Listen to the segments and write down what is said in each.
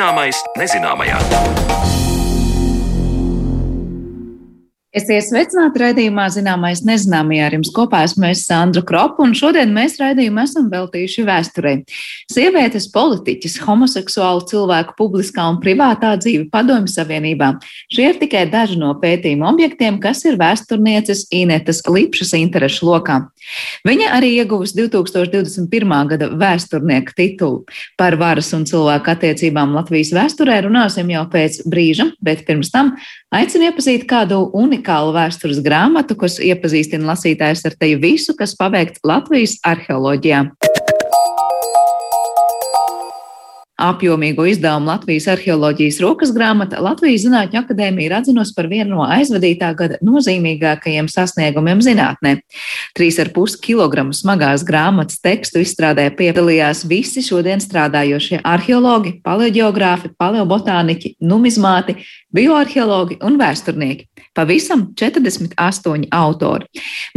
Zināmais nezināmajā. Esiet sveicināti raidījumā, zināmais nezināmajā ar jums kopā esmu es Sandra Kropa, un šodien mēs raidījumu esam veltījuši vēsturei. Sievietes politiķis, homoseksuālu cilvēku publiskā un privātā dzīve padomju savienībā. Šie ir tikai daži no pētījuma objektiem, kas ir vēsturnieces Inetas Lipšas interešu lokā. Viņa arī ieguvusi 2021. gada vēsturnieka titulu. Par varas un cilvēku attiecībām Latvijas vēsturē runāsim jau pēc brīža, bet pirms tam aicinu iepazīt kādu unikālu vēstures grāmatu, kas iepazīstina lasītājs ar teju visu, kas paveikts Latvijas arheoloģijā. Apjomīgo izdevumu Latvijas arheoloģijas rokas grāmata Latvijas Zinātņu akadēmija ir atzinusi par vienu no aizvadītā gada nozīmīgākajiem sasniegumiem zinātnē. 3,5 kg smagās grāmatas tekstu izstrādē piedalījās visi šodien strādājošie arheologi, paleoģeogrāfi, paleobotāniķi, numizmāti, bioarheologi un vēsturnieki. Pavisam 48 autori.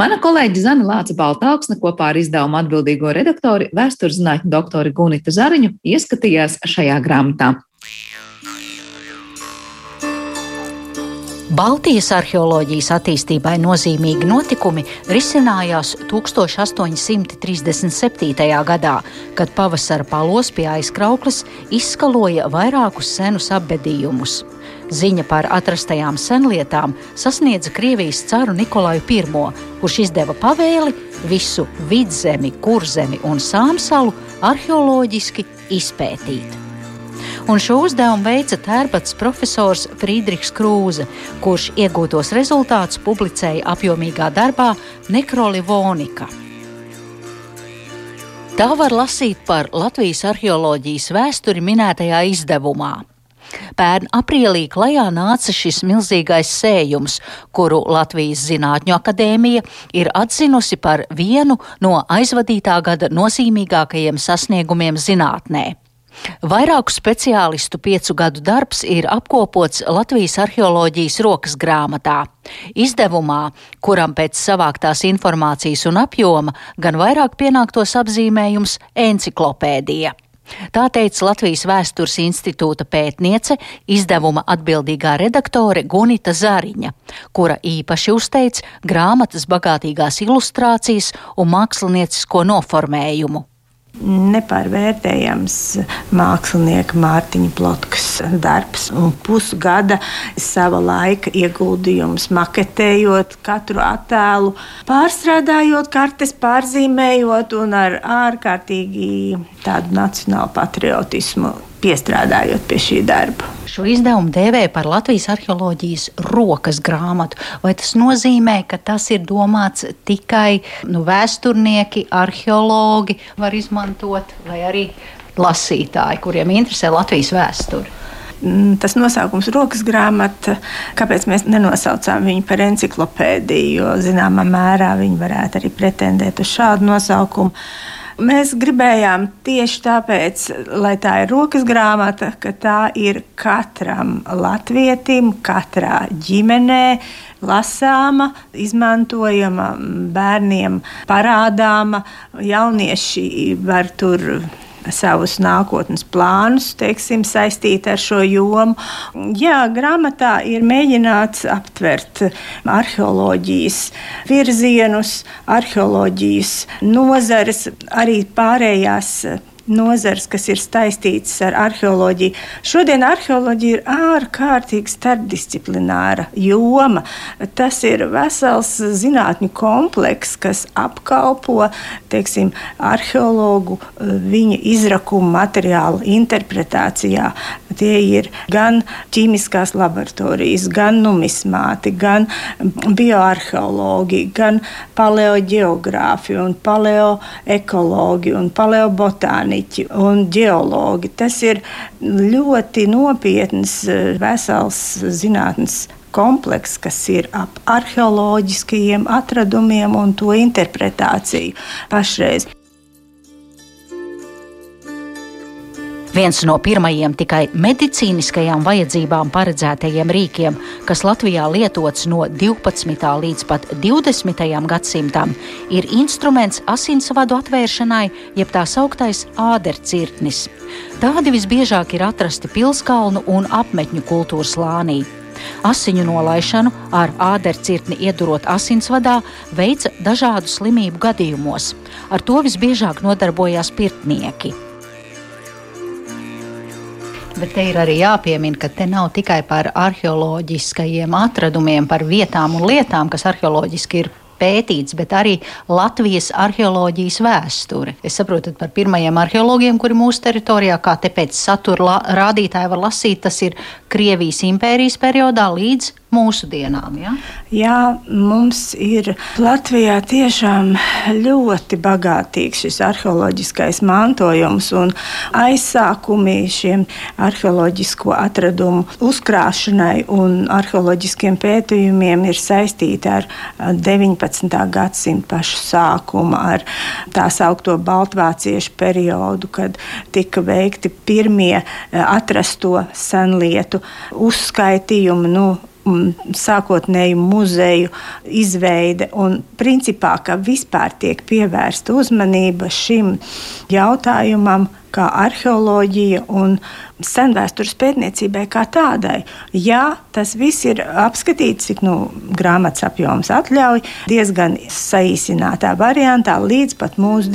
Mana kolēģe Zana Lāca Baltāksne kopā ar izdevumu atbildīgo redaktori, vēsturzinātņu doktori Gunita Zariņu ieskatījās šajā grāmatā. Baltijas arheoloģijas attīstībai nozīmīgi notikumi risinājās 1837. gadā, kad pavasara palos pie aizkrauklis izskaloja vairākus senus apbedījumus. Ziņa par atrastajām senlietām sasniedza Krievijas caru Nikolaju I, kurš izdeva pavēli visu vidzemi, kurzemi un sāmsalu arheoloģiski izpētīt un šo uzdevumu veica tērpats profesors Friedrichs Krūze, kurš iegūtos rezultātus publicēja apjomīgā darbā Nekrolivonika. Tā var lasīt par Latvijas arheoloģijas vēsturi minētajā izdevumā. Pērn aprīlī klajā nāca šis milzīgais sējums, kuru Latvijas Zinātņu akadēmija ir atzinusi par vienu no aizvadītā gada nozīmīgākajiem sasniegumiem zinātnē. Vairāku speciālistu piecu gadu darbs ir apkopots Latvijas arheoloģijas rokas grāmatā. Izdevumā, kuram pēc savāktās informācijas un apjoma gan vairāk pienāktos apzīmējums enciklopēdija. Tā teica Latvijas Vēstures institūta pētniece, izdevuma atbildīgā redaktore Gunita Zariņa, kura īpaši uzteic grāmatas bagātīgās ilustrācijas un māksliniecisko noformējumu nepārvērtējams mākslinieka Mārtiņa Plotkas darbs. Un pusgada sava laika ieguldījums, maketējot katru attēlu, pārstrādājot kartes, pārzīmējot un ar ārkārtīgi tādu nacionālu patriotismu piestrādājot pie šī darba. Šo izdevumu dēvē par Latvijas arheoloģijas rokas grāmatu. Vai tas nozīmē, ka tas ir domāts tikai nu, vēsturnieki, arheologi var izmantot, vai arī lasītāji, kuriem interesē Latvijas vēsture? Mm, tas nosaukums rokas grāmata, kāpēc mēs nenosaucām viņu par enciklopēdiju, jo zināmā mērā viņi varētu arī pretendēt uz šādu nosaukumu. Mēs gribējām tieši tāpēc, lai tā ir rokas grāmata, ka tā ir katram latvietim, katrā ģimenē lasāma, izmantojama, bērniem parādāma. Jaunieši var tur savus nākotnes plānus, teiksim, saistīti ar šo jomu. Jā, grāmatā ir mēģināts aptvert arheoloģijas virzienus, arheoloģijas nozares, arī pārējās nozars, kas ir saistītas ar arheoloģiju. Šodien arheoloģija ir ārkārtīgi starpdisciplināra joma. Tas ir vesels zinātņu komplekss, kas apkalpo teiksim, arheologu viņa izrakumu materiālu interpretācijā. Tie ir gan ķīmiskās laboratorijas, gan numismāti, gan bioarheologi, gan paleoģeogrāfi un paleoekologi un paleobotāni botaniķi un geologi. Tas ir ļoti nopietns, eh, vesels zinātnes komplekss, kas ir ap arheoloģiskajiem atradumiem un to interpretāciju pašreiz. Viens no pirmajiem tikai medicīniskajām vajadzībām paredzētajiem rīkiem, kas Latvijā lietots no 12. līdz pat 20. gadsimtam, ir instruments asinsvadu atvēršanai, jeb tā sauktais ādercirtnis. Tādi visbiežāk ir atrasti pilskalnu un apmetņu kultūras lānī. Asiņu nolaišanu ar ādercirtni iedurot asinsvadā veica dažādu slimību gadījumos. Ar to visbiežāk nodarbojās pirtnieki. Bet te ir arī jāpiemina, ka te nav tikai par arheoloģiskajiem atradumiem, par vietām un lietām, kas arheoloģiski ir pētīts, bet arī Latvijas arheoloģijas vēsture. Es saprotu par pirmajiem arheologiem, kuri mūsu teritorijā, kā te pēc satura rādītāja var lasīt, tas ir Krievijas impērijas periodā līdz mūsu dienām. Ja? Jā, mums ir Latvijā tiešām ļoti bagātīgs šis arheoloģiskais mantojums un aizsākumi šiem arheoloģisko atradumu uzkrāšanai un arheoloģiskiem pētījumiem ir saistīti ar 19. gadsimta pašu sākumu, ar tā saukto Baltvāciešu periodu, kad tika veikti pirmie atrasto senlietu uzskaitījumi. Nu, sākotnēju muzeju izveide un principā, ka vispār tiek pievērsta uzmanība šim jautājumam, kā arheoloģija un senvēstures pētniecībai kā tādai. Jā, tas viss ir apskatīts, cik nu, grāmatas apjoms atļauj, diezgan saīsinātā variantā līdz pat mūsu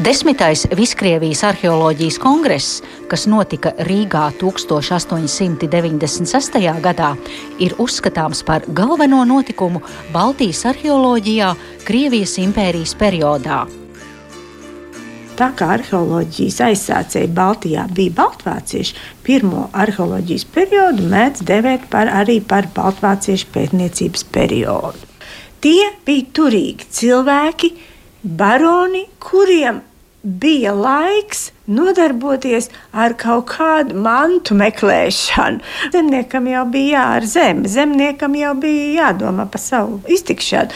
Desmitais Viskrievijas arheoloģijas kongress, kas notika Rīgā 1896. gadā, ir uzskatāms par galveno notikumu Baltijas arheoloģijā Krievijas impērijas periodā. Tā kā arheoloģijas aizsācēji Baltijā bija baltvācieši, pirmo arheoloģijas periodu mēdz devēt par, arī par baltvāciešu pētniecības periodu. Tie bija turīgi cilvēki, baroni, kuriem bija laiks nodarboties ar kaut kādu mantu meklēšanu. Zemniekam jau bija jāar zeme, zemniekam jau bija jādomā par savu iztikšanu.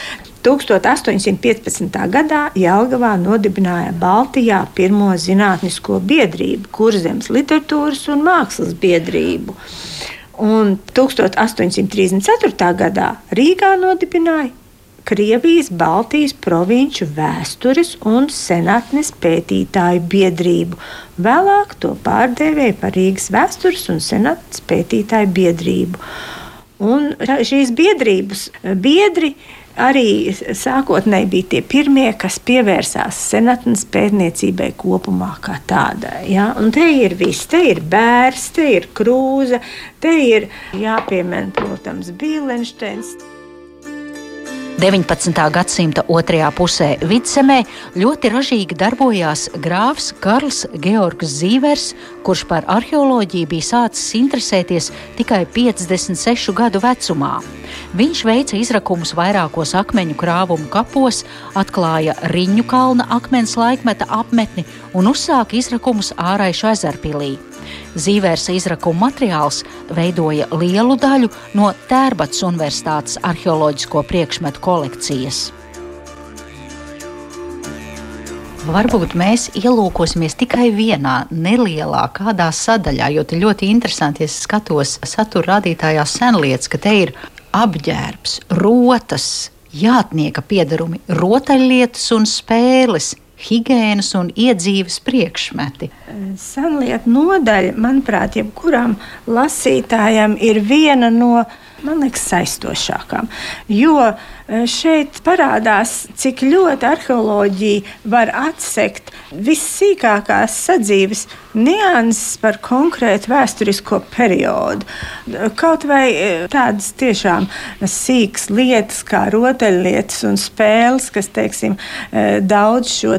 1815. gadā Jālgavā nodibināja Baltijā pirmo zinātnisko biedrību, kurzemes literatūras un mākslas biedrību. Un 1834. gadā Rīgā nodibināja Krievijas Baltijas provinču vēstures un senatnes pētītāju biedrību. Vēlāk to pārdēvēja par Rīgas vēstures un senatnes pētītāju biedrību. Un šīs biedrības biedri arī sākotnēji bija tie pirmie, kas pievērsās senatnes pētniecībai kopumā kā tādai. Ja? Un te ir viss, te ir bērns, te ir krūze, te ir jāpiemina, protams, Bīlensteins. 19. gadsimta otrajā pusē vidzemē ļoti ražīgi darbojās grāfs Karls Georgs Zīvers, kurš par arheoloģiju bija sācis interesēties tikai 56 gadu vecumā. Viņš veica izrakumus vairākos akmeņu krāvumu kapos, atklāja Riņu kalna akmens laikmeta apmetni un uzsāka izrakumus āraišu ezerpilī. Zīvērsa izrakuma materiāls veidoja lielu daļu no Tērbats Universitātes arheoloģisko priekšmetu kolekcijas. Varbūt mēs ielūkosimies tikai vienā nelielā kādā sadaļā, jo te ļoti interesanti, ja skatos satura rādītājā senlietas, ka te ir apģērbs, rotas, jātnieka piedarumi, rotaļlietas un spēles higiēnas un iedzīves priekšmeti. Senlietu nodaļa, manuprāt, jebkuram lasītājam ir viena no liekas, saistošākām. Jo šeit parādās, cik ļoti arheoloģija var atsekt vissīkākās sadzīves nianses par konkrētu vēsturisko periodu. Kaut vai e, tādas tiešām sīkas lietas, kā rotaļlietas un spēles, kas, teiksim, daudz šo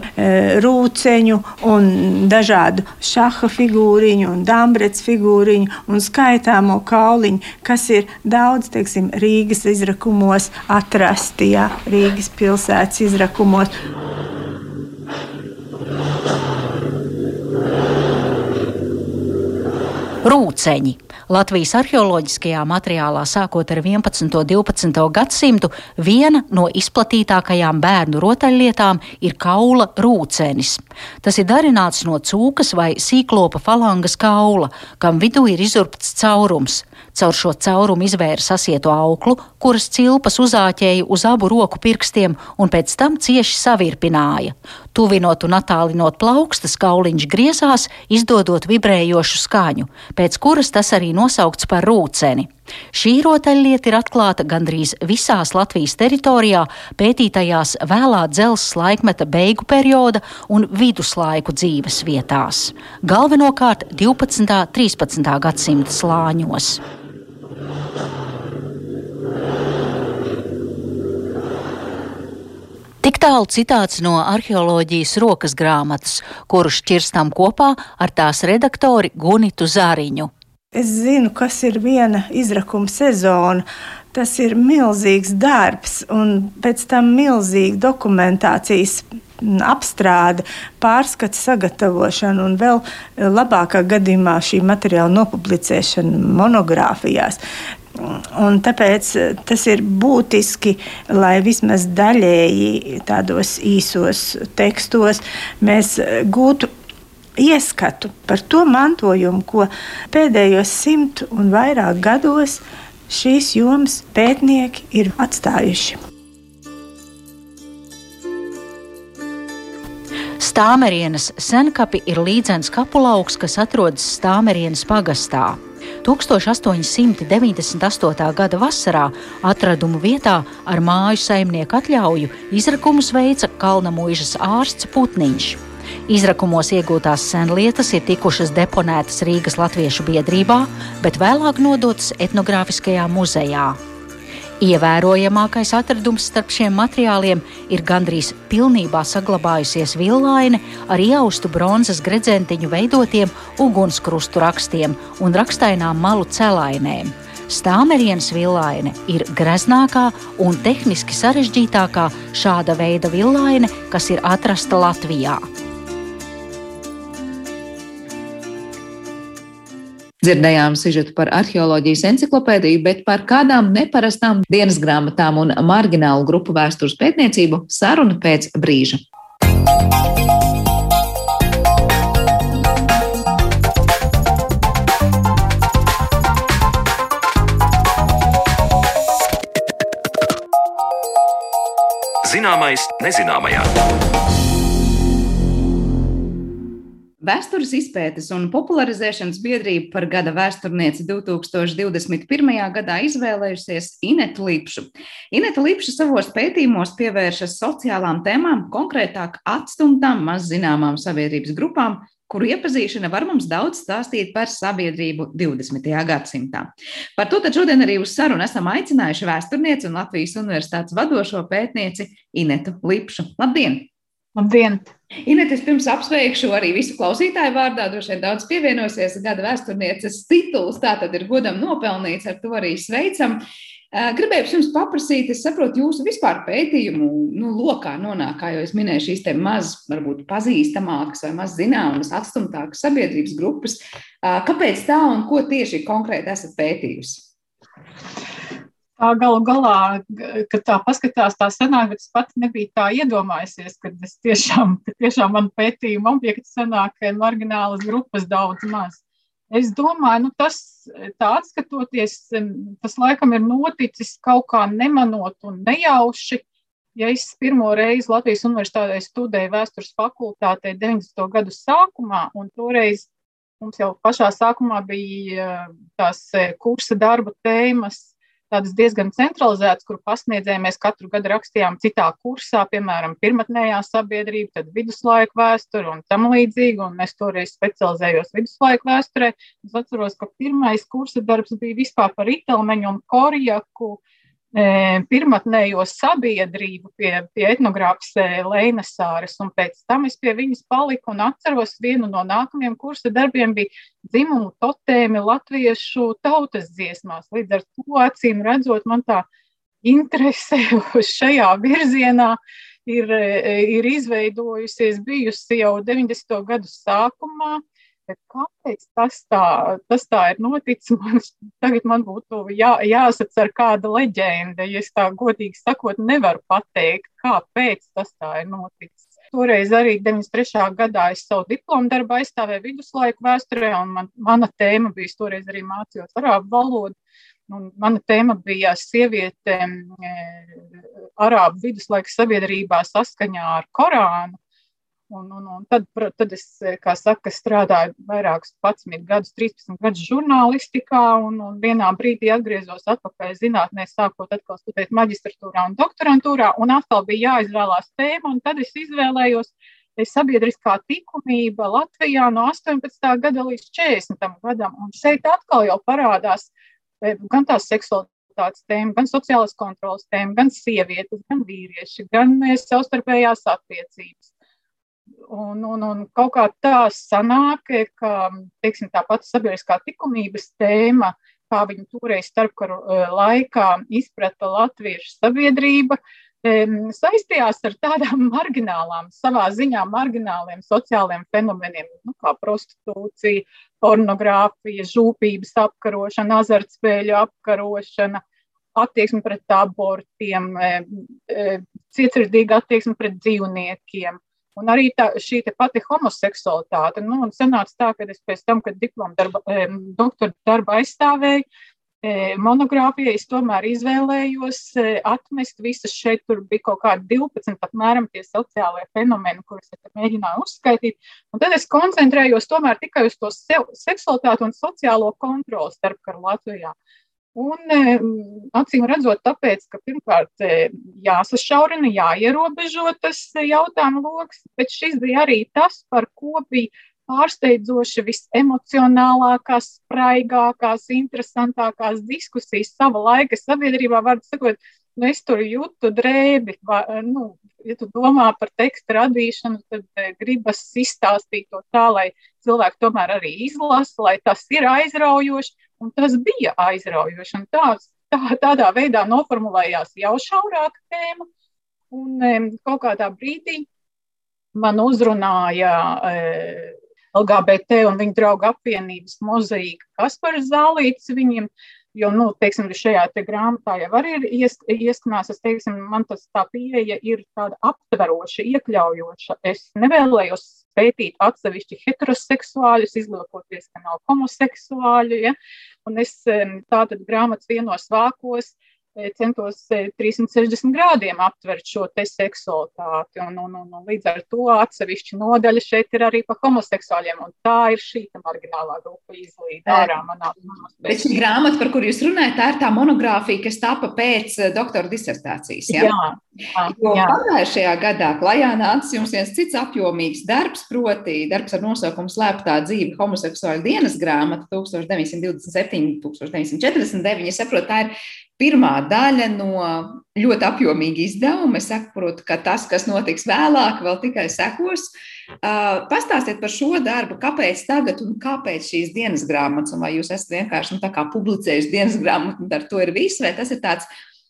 rūceņu un dažādu šaha figūriņu un dambrets figūriņu un skaitāmo kauliņu, kas ir daudz teiksim, Rīgas izrakumos atrasti, ja, Rīgas pilsētas izrakumos. Rūceņi Latvijas arheoloģiskajā materiālā sākot ar 11. un 12. gadsimtu viena no izplatītākajām bērnu rotaļlietām ir kaula rūcenis. Tas ir darināts no cūkas vai sīklopa falangas kaula, kam vidū ir izurpts caurums. Caur šo caurumu izvēra sasieto auklu, kuras cilpas uzāķēja uz abu roku pirkstiem un pēc tam cieši savirpināja. Tuvinot un attālinot plaukstas, kauliņš griezās, izdodot vibrējošu skaņu, pēc kuras tas arī nosaukts par rūceni. Šī rotaļlieta ir atklāta gandrīz visās Latvijas teritorijā pētītajās vēlā dzelzs laikmeta beigu perioda un viduslaiku dzīves vietās, galvenokārt 12. un 13. gadsimta slāņos. Tik tālu citāts no arheoloģijas rokas grāmatas, kuru šķirstam kopā ar tās redaktori Gunitu Zāriņu. Es zinu, kas ir viena izrakuma sezona. Tas ir milzīgs darbs, un pēc tam milzīga dokumentācijas apstrāde, pārskats, sagatavošana un vēl labākā gadījumā šī materiāla nopublicēšana monogrāfijās. Un tāpēc tas ir būtiski, lai vismaz daļēji tādos īsos tekstos mēs gūtu ieskatu par to mantojumu, ko pēdējos simt un vairāk gados šīs jomas pētnieki ir atstājuši. Stāmerienas senkapi ir līdzens kapulauks, kas atrodas Stāmerienas pagastā. 1898. gada vasarā atradumu vietā ar māju saimnieku atļauju izrakumus veica Kalna mūžas ārsts Putniņš. Izrakumos iegūtās senlietas ir tikušas deponētas Rīgas Latviešu biedrībā, bet vēlāk nodotas etnogrāfiskajā muzejā. Ievērojamākais atradums starp šiem materiāliem ir gandrīz pilnībā saglabājusies villaine ar iaustu bronzas gredzentiņu veidotiem ugunskrustu rakstiem un rakstainām malu celainēm. Stāmerienas villaine ir greznākā un tehniski sarežģītākā šāda veida villaine, kas ir atrasta Latvijā. Dzirdējām sižetu par arheoloģijas enciklopēdiju, bet par kādām neparastām dienas grāmatām un marginālu grupu vēstures pētniecību saruna pēc brīža. Zināmais nezināmajā. Vēstures izpētes un popularizēšanas biedrība par gada vēsturnieci 2021. gadā izvēlējusies Inetu Lipšu. Ineta Lipša savos pētījumos pievēršas sociālām tēmām, konkrētāk atstumtām, maz zināmām sabiedrības grupām, kuru iepazīšana var mums daudz stāstīt par sabiedrību 20. gadsimtā. Par to šodien arī uz sarunu esam aicinājuši vēsturnieci un Latvijas Universitātes vadošo pētnieci Inetu Lipšu. Labdien! Labdien! Inet, es pirms apsveikšu arī visu klausītāju vārdā, droši vien daudz pievienosies gada vēsturnieces tituls, tā tad ir godam nopelnīts, ar to arī sveicam. Gribēju jums paprasīt, es saprotu, jūsu vispār pētījumu nu, lokā nonāk, kā jau es minēju, šīs maz, varbūt pazīstamākas vai maz zināmas, atstumtākas sabiedrības grupas. Kāpēc tā un ko tieši konkrēti esat pētījusi? Tā galu galā, kad tā paskatās, tā sanāk, bet es pat nebiju tā iedomājusies, ka es tiešām, ka tiešām man pētījuma objekti sanāk, marginālas grupas daudz maz. Es domāju, nu tas tā atskatoties, tas laikam ir noticis kaut kā nemanot un nejauši. Ja es pirmo reizi Latvijas universitātē studēju vēstures fakultātē 90. gadu sākumā, un toreiz mums jau pašā sākumā bija tās kursa darba tēmas tādas diezgan centralizētas, kur pasniedzēji mēs katru gadu rakstījām citā kursā, piemēram, pirmotnējā sabiedrība, tad viduslaiku vēsture un tam līdzīgi, un es toreiz specializējos viduslaiku vēsturē. Es atceros, ka pirmais kursa darbs bija vispār par itelmeņu un korjaku, uh, pirmotnējo sabiedrību pie, pie etnogrāfas Leinas Sāras, un pēc tam es pie viņas paliku un atceros vienu no nākamajiem kursa darbiem bija dzimumu totēmi latviešu tautas dziesmās. Līdz ar to acīm redzot, man tā interese šajā virzienā ir, ir izveidojusies bijusi jau 90. gadu sākumā. Bet kāpēc tas tā, tas tā ir noticis? Man, tagad man būtu jā, jāsac ar kāda leģenda, ja es tā godīgi sakot, nevaru pateikt, kāpēc tas tā ir noticis. Toreiz arī 93. gadā es savu diplomu darbu aizstāvēju viduslaiku vēsturē, un man, mana tēma bija, toreiz arī mācījos arābu valodu. Un mana tēma bija sievietēm e, arābu viduslaika sabiedrībā saskaņā ar Korānu. Un, un, un tad, tad es, kā saka, strādāju vairākus 11 gadus, 13 gadus žurnālistikā, un, un vienā brīdī atgriezos atpakaļ zinātnē, sākot atkal studēt maģistratūrā un doktorantūrā, un atkal bija jāizvēlās tēma, un tad es izvēlējos sabiedriskā likumība Latvijā no 18. gada līdz 40. gadam, un šeit atkal jau parādās e, gan tās seksualitātes tēma, gan sociālās kontrolas tēma, gan sievietes, gan vīrieši, gan savstarpējās attiecības Un, un, un kaut kā tā sanāk, ka teiksim, tā pati sabiedriskā likumības tēma, kā viņa toreiz starpkaru e, laikā izprata latviešu sabiedrība, saistījās ar tādām marginālām, savā ziņā margināliem sociāliem fenomeniem, nu, kā prostitūcija, pornogrāfija, žūpības apkarošana, azartspēļu apkarošana, attieksme pret abortiem, cietsirdīga attieksme pret dzīvniekiem. Un arī tā, šī pati homoseksualitāte. Nu, un sanāca tā, ka es pēc tam, kad diplomu darba, doktora darbu aizstāvēju, monogrāfijā es tomēr izvēlējos atmest visas šeit, tur bija kaut kādi 12 apmēram tie sociālai fenomeni, kurus es mēģināju uzskaitīt. Un tad es koncentrējos tomēr tikai uz to seksualitāti un sociālo kontroli starp karu Latvijā. Un acīm redzot, tāpēc, ka pirmkārt jāsašaurina, jāierobežo tas jautājumu lokus, bet šis bija arī tas, par ko bija pārsteidzoši visemocionālākās, spraigākās, interesantākās diskusijas sava laika sabiedrībā, var sakot, nu, es tur jūtu drēbi, va, nu, ja tu domā par tekstu radīšanu, tad gribas izstāstīt to tā, lai cilvēki tomēr arī izlasa, lai tas ir aizraujoši, un tas bija aizraujoši. Tā, tā, tādā veidā noformulējās jau šaurāka tēma, un um, kaut kādā brīdī man uzrunāja uh, LGBT un viņa draugu apvienības mozaīka Kaspars Zālīts viņiem, jo, nu, teiksim, šajā te grāmatā jau arī ir ies, ieskanās, es teiksim, man tas tā pieeja ir tāda aptveroša, iekļaujoša. Es nevēlējos pētīt atsevišķi heteroseksuāļus, izlūkoties, ka nav homoseksuāļu. Ja? Un es tātad grāmatas vienos vākos centos 360 grādiem aptvert šo te seksualitāti. Un, un, un, un līdz ar to atsevišķa nodaļa šeit ir arī par homoseksuāļiem. Un tā ir šī marginālā grupa izlīda ārā manā. Bet šī grāmata, par kuru jūs runājat, tā ir tā monogrāfija, kas tapa pēc doktora disertācijas. Ja? Jā, jā, jā. pagājušajā gadā klajā nāca jums viens cits apjomīgs darbs, proti darbs ar nosaukumu Slēptā dzīve homoseksuāļu dienas grāmata 1927, 1949. Es saprotu, tā ir pirmā daļa no ļoti apjomīga izdevuma. Es saprotu, ka tas, kas notiks vēlāk, vēl tikai sekos. Pastāstiet par šo darbu, kāpēc tagad un kāpēc šīs dienas grāmatas, vai jūs esat vienkārši nu, publicējuši dienas grāmatu, un ar to ir viss, vai tas ir tāds,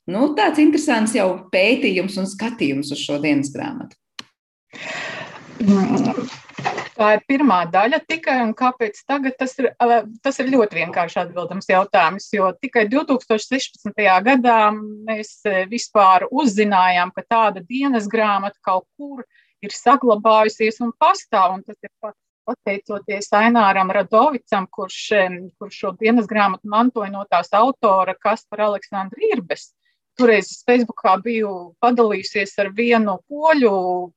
nu, tāds interesants jau pētījums un skatījums uz šo dienas grāmatu? Mm. Tā ir pirmā daļa tikai, un kāpēc tagad tas ir, tas ir ļoti vienkārši atbildams jautājums, jo tikai 2016. gadā mēs vispār uzzinājām, ka tāda dienas grāmata kaut kur ir saglabājusies un pastāv, un tas ir pateicoties Aināram Radovicam, kurš, kurš šo dienas grāmatu mantoja no tās autora Kaspara Aleksandra Irbes. Toreiz es Facebookā biju padalījusies ar vienu poļu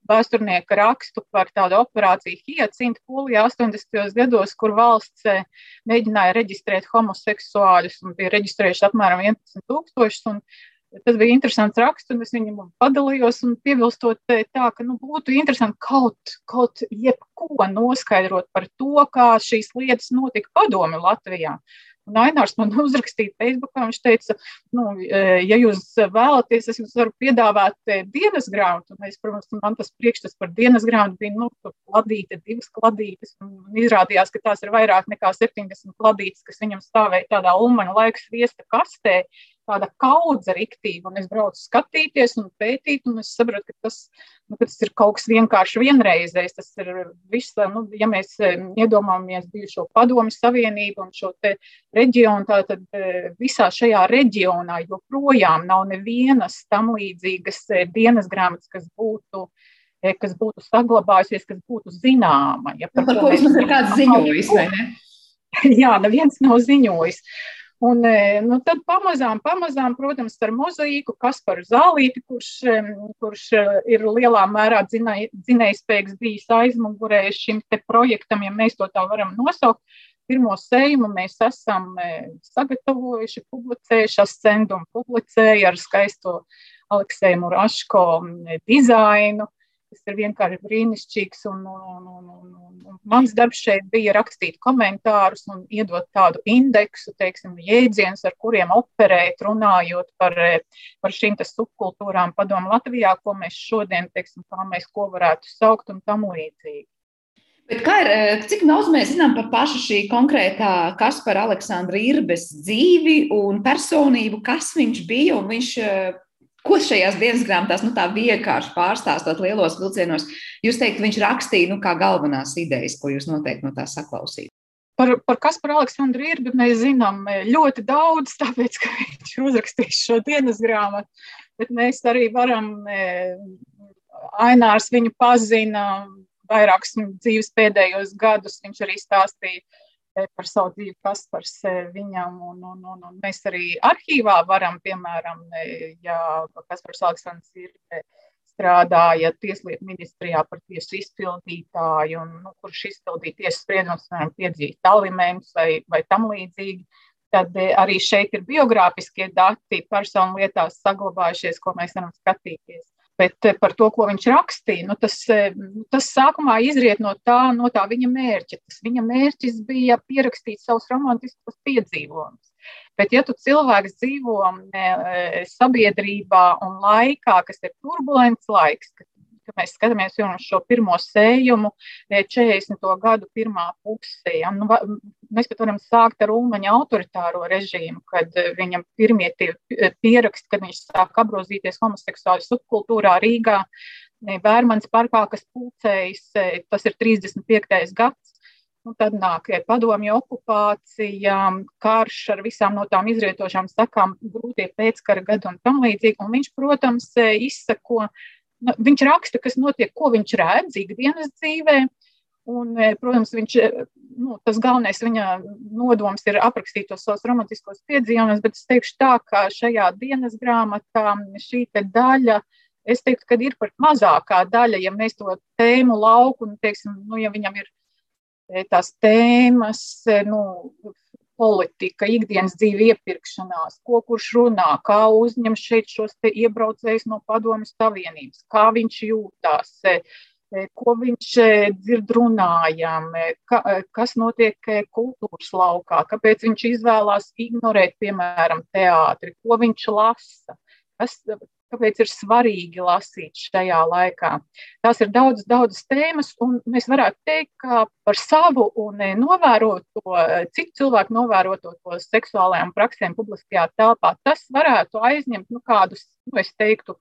vēsturnieku rakstu par tādu operāciju Hyacinta Polijā 80. gados, kur valsts eh, mēģināja reģistrēt homoseksuāļus un bija reģistrējuši apmēram 11 tūkstošus. Tas bija interesants raksts, un es viņam padalījos, piebilstot eh, tā, ka nu, būtu interesanti kaut, kaut jebko noskaidrot par to, kā šīs lietas notika padomi Latvijā. Un Ainārs man uzrakstīja Facebookā, viņš teica, nu, e, ja jūs vēlaties, es jums varu piedāvāt e, dienas grāmatu. Un es, protams, man tas priekšstats par dienas grāmatu bija, nu, kladīte, divas kladītes. Un izrādījās, ka tās ir vairāk nekā 70 kladītes, kas viņam stāvēja tādā ulmaņa laika sviesta kastē. Tāda kaudze riktīva, un es braucu skatīties un pētīt, un es saprotu, ka tas, nu, ka tas ir kaut kas vienkārši vienreizējs. Tas ir viss, nu, ja mēs iedomājamies bijušo padomu savienību un šo te reģionu, tad visā šajā reģionā joprojām nav nevienas tam līdzīgas dienas grāmatas, kas būtu kas būtu saglabājusies, kas būtu zināma. Ja, par, nu, par ko vismaz ir kāds ziņojis, vai ne? Jā, neviens nav ziņojis. Un, e, nu, tad pamazām, pamazām, protams, ar mozaīku, kas par zālīti, kurš, e, kurš e, ir lielā mērā dzinējspējīgs bijis aizmugurē šim projektam, ja mēs to tā varam nosaukt. Pirmo sējumu mēs esam sagatavojuši, publicējuši, ascendumu publicēju ar skaisto Alekseju Muraško dizainu kas ir vienkārši brīnišķīgs. Un, un, un, un, un mans darbs šeit bija rakstīt komentārus un iedot tādu indeksu, teiksim, jēdzienus, ar kuriem operēt, runājot par, par šīm subkultūrām padomu Latvijā, ko mēs šodien, teiksim, kā mēs ko varētu saukt un tam līdzīgi. Bet kā ir, cik daudz mēs zinām par pašu šī konkrētā Kaspara Aleksandra Irbes dzīvi un personību, kas viņš bija, un viņš Ko šajās dienas grāmatās, nu tā vienkārši pārstāstot lielos vilcienos, jūs teikt, viņš rakstīja, nu kā galvenās idejas, ko jūs noteikti no tā saklausījāt? Par, par Kasparu Aleksandru Irbi mēs zinām e, ļoti daudz, tāpēc, ka viņš ir uzrakstījis šo dienas grāmatu, bet mēs arī varam, e, Ainārs viņu pazina vairākus dzīves pēdējos gadus, viņš arī stāstīja par savu dzīvi Kaspars viņam. Un, un, un, un mēs arī arhīvā varam, piemēram, ja Kaspars Aleksandrs ir strādāja Tieslietu ministrijā par tiesu izpildītāju, un, nu, kurš izpildīja tiesas spriedumus, piemēram, piedzīt alimentus vai, vai tam līdzīgi. Tad arī šeit ir biogrāfiskie dati personu lietās saglabājušies, ko mēs varam skatīties. Bet eh, par to, ko viņš rakstīja, nu, tas, eh, tas sākumā izriet no tā, no tā viņa mērķa. Tas viņa mērķis bija pierakstīt savus romantiskos piedzīvojumus. Bet, ja tu cilvēks dzīvo eh, sabiedrībā un laikā, kas ir turbulents laiks, kad ka mēs skatāmies jau uz šo pirmo sējumu, 40. E, gadu pirmā pusē. Ja? Nu, mēs pat varam sākt ar Ulmaņa autoritāro režīmu, kad e, viņam pirmie e, pieraksti, kad viņš sāk apgrozīties homoseksuāļu subkultūrā Rīgā, Vērmans parkā, kas pulcējas, tas ir 35. gads. Un tad nāk padomju okupācija, karš ar visām no tām izrietošām sakām, grūtie pēckara gadi un tam līdzīgi. Un viņš, protams, izsako Nu, viņš raksta, kas notiek, ko viņš redz ikdienas dzīvē. Un, e, protams, viņš, e, nu, tas galvenais viņa nodoms ir aprakstīt tos savus romantiskos piedzīvojumus, bet es teikšu tā, ka šajā dienas grāmatā šī daļa, es teiktu, ka ir pat mazākā daļa, ja mēs to tēmu lauku, un, teiksim, nu, ja viņam ir e, tās tēmas, nu, politika, ikdienas dzīve iepirkšanās, ko kurš runā, kā uzņem šeit šos iebraucējus no padomjas Savienības, kā viņš jūtās, e, e, ko viņš e, dzird runājam, ka, kas notiek kultūras laukā, kāpēc viņš izvēlās ignorēt, piemēram, teātri, ko viņš lasa, kas, kāpēc ir svarīgi lasīt šajā laikā. Tās ir daudzas, daudzas tēmas, un mēs varētu teikt, ka par savu un e, novēroto, e, citu cilvēku novēroto to seksuālajām praksēm publiskajā telpā, tas varētu aizņemt nu, kādus, nu, es teiktu,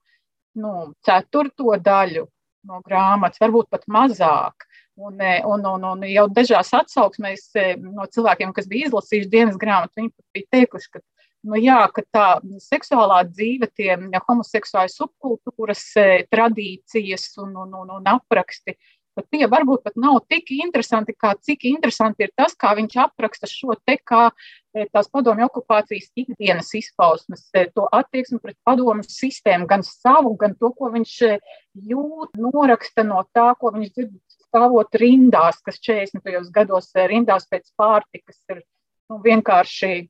nu, ceturto daļu no grāmatas, varbūt pat mazāk. Un, e, un, un, un jau dažās atsauksmēs no cilvēkiem, kas bija izlasījuši dienas grāmatu, viņi bija teikuši, ka nu, jā, ka tā seksuālā dzīve, tie homoseksuāli subkultūras e, tradīcijas un, un, un, un apraksti, ka tie varbūt pat nav tik interesanti, kā cik interesanti ir tas, kā viņš apraksta šo te kā e, tās padomju okupācijas ikdienas izpausmes, e, to attieksmi pret padomju sistēmu, gan savu, gan to, ko viņš jūt, noraksta no tā, ko viņš dzird stāvot rindās, kas 40. gados rindās pēc pārtikas ir nu, vienkārši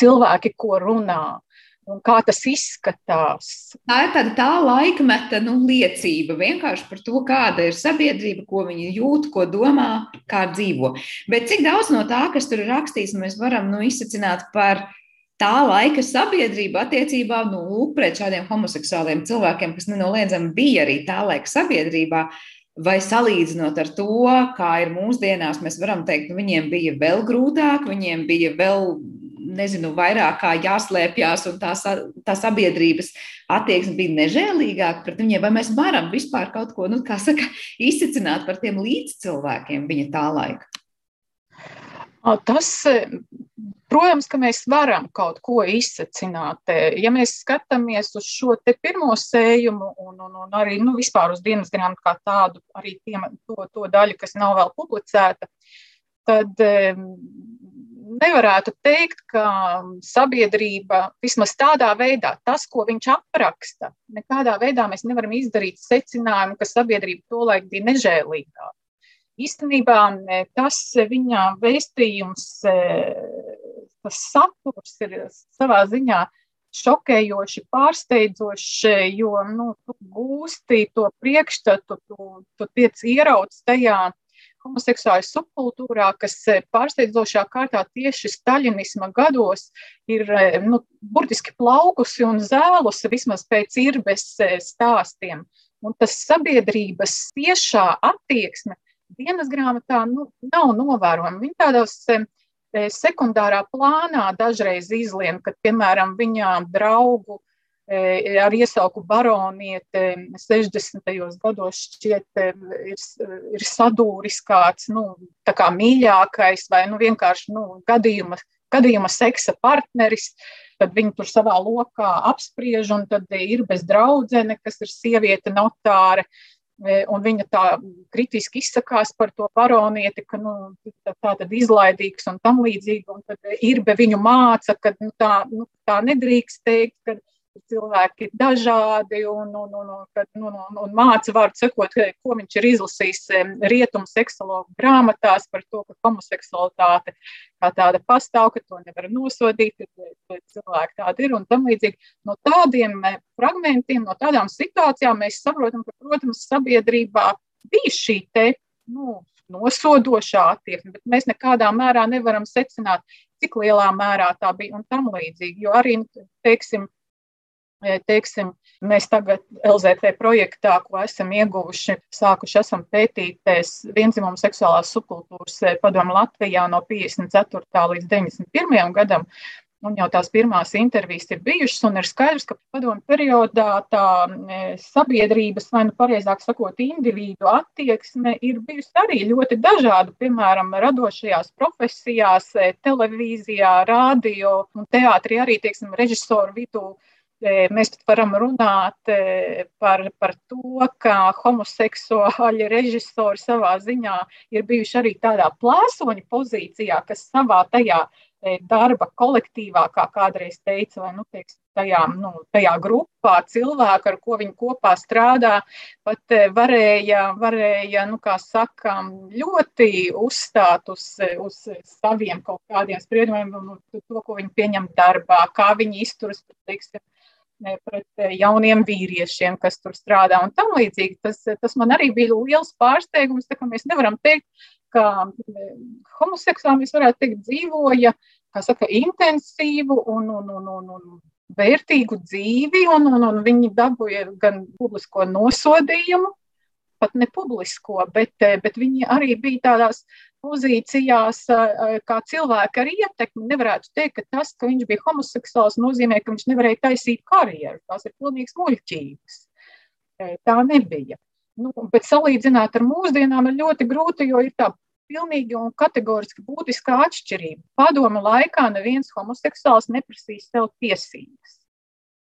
cilvēki, ko runā. Un kā tas izskatās? Tā ir tāda tā laikmeta nu, liecība vienkārši par to, kāda ir sabiedrība, ko viņi jūt, ko domā, kā dzīvo. Bet cik daudz no tā, kas tur ir rakstīts, mēs varam nu, izsacināt par tā laika sabiedrību attiecībā nu, pret šādiem homoseksuāliem cilvēkiem, kas nenoliedzami bija arī tā laika sabiedrībā. Vai salīdzinot ar to, kā ir mūsdienās, mēs varam teikt, ka nu, viņiem bija vēl grūtāk, viņiem bija vēl nezinu, vairāk kā jāslēpjas, un tā, tā sabiedrības attieksme bija nežēlīgāka pret viņiem, vai mēs varam vispār kaut ko, nu, saka, izcicināt par tiem līdzcilvēkiem viņa tā laika? Tas, protams, ka mēs varam kaut ko izsacināt. Ja mēs skatāmies uz šo pirmo sējumu un, un, un arī nu, vispār uz dienas grāmatu kā tādu, arī tiem, to, to daļu, kas nav vēl publicēta, tad nevarētu teikt, ka sabiedrība vismaz tādā veidā, tas, ko viņš apraksta, nekādā veidā mēs nevaram izdarīt secinājumu, ka sabiedrība tolaik bija nežēlīgāka īstenībā tas viņa vēstījums, e, tas saturs ir savā ziņā šokējoši, pārsteidzoši, jo nu, tu gūsti to priekšstatu, tu, tu tiec ierauts tajā homoseksuālajā subkultūrā, kas e, pārsteidzošā kārtā tieši staļinisma gados ir nu, burtiski plaukusi un zēlusi vismaz pēc irbes stāstiem. Un tas sabiedrības tiešā attieksme dienas grāmatā nu, nav novērojama. Viņa tādos sekundārā plānā dažreiz izlien, kad, piemēram, viņa draugu ar iesauku baroniete 60. gados šķiet ir, ir sadūris kāds, nu, tā kā mīļākais vai, nu, vienkārši, nu, gadījuma, gadījuma seksa partneris, tad viņi tur savā lokā apspriež, un tad ir bez draudzene, kas ir sieviete notāre, E, un viņa tā kritiski izsakās par to baronieti, ka nu, tā, tad izlaidīgs un tam līdzīgi. Un tad Irbe viņu māca, ka nu, tā, nu, tā nedrīkst teikt, ka cilvēki dažādi un, un, un, un, un, un, un māca vārdu sakot, ko viņš ir izlasījis rietumu seksologu grāmatās par to, ka homoseksualitāte kā tāda pastāv, ka to nevar nosodīt, ka cilvēki tādi ir un tam līdzīgi. No tādiem fragmentiem, no tādām situācijām mēs saprotam, ka, protams, sabiedrībā bija šī te, nu, nosodošā attieksme, bet mēs nekādā mērā nevaram secināt, cik lielā mērā tā bija un tam līdzīgi. Jo arī, teiksim, teiksim, mēs tagad LZT projektā, ko esam ieguvuši, sākuši esam pētīt vienzimumu seksuālās subkultūras padomu Latvijā no 54. līdz 91. gadam. Un jau tās pirmās intervijas ir bijušas, un ir skaidrs, ka padomu periodā tā sabiedrības, vai nu pareizāk sakot, individu attieksme ir bijusi arī ļoti dažāda. Piemēram, radošajās profesijās, televīzijā, radio un teātrī arī, teiksim, režisoru vidū Mēs varam runāt par, par to, ka homoseksuāļi režisori savā ziņā ir bijuši arī tādā plēsoņa pozīcijā, kas savā tajā darba kolektīvā, kā kādreiz teica, vai nu, teiks, tajā, nu, tajā grupā cilvēku, ar ko viņi kopā strādā, pat varēja, varēja nu, kā saka, ļoti uzstāt uz, uz saviem kaut kādiem spriedumiem, un to, ko viņi pieņem darbā, kā viņi izturas, teiksim, pret eh, jauniem vīriešiem, kas tur strādā un tam līdzīgi. Tas, tas man arī bija liels pārsteigums. Mēs nevaram teikt, ka eh, homoseksuāli mēs varētu teikt dzīvoja, kā saka, intensīvu un, un, un, un, un vērtīgu dzīvi, un, un, un viņi dabūja gan publisko nosodījumu, pat ne publisko, bet, eh, bet viņi arī bija tādās pozīcijās, eh, kā cilvēki ar ietekmi. Nevarētu teikt, ka tas, ka viņš bija homoseksuāls, nozīmē, ka viņš nevarēja taisīt karjeru. Tās ir pilnīgas muļķības. Eh, tā nebija. Nu, bet salīdzināt ar mūsdienām ir ļoti grūti, jo ir tā pilnīgi un kategoriski būtiska atšķirība. Padomu laikā neviens homoseksuāls neprasīs sev tiesības.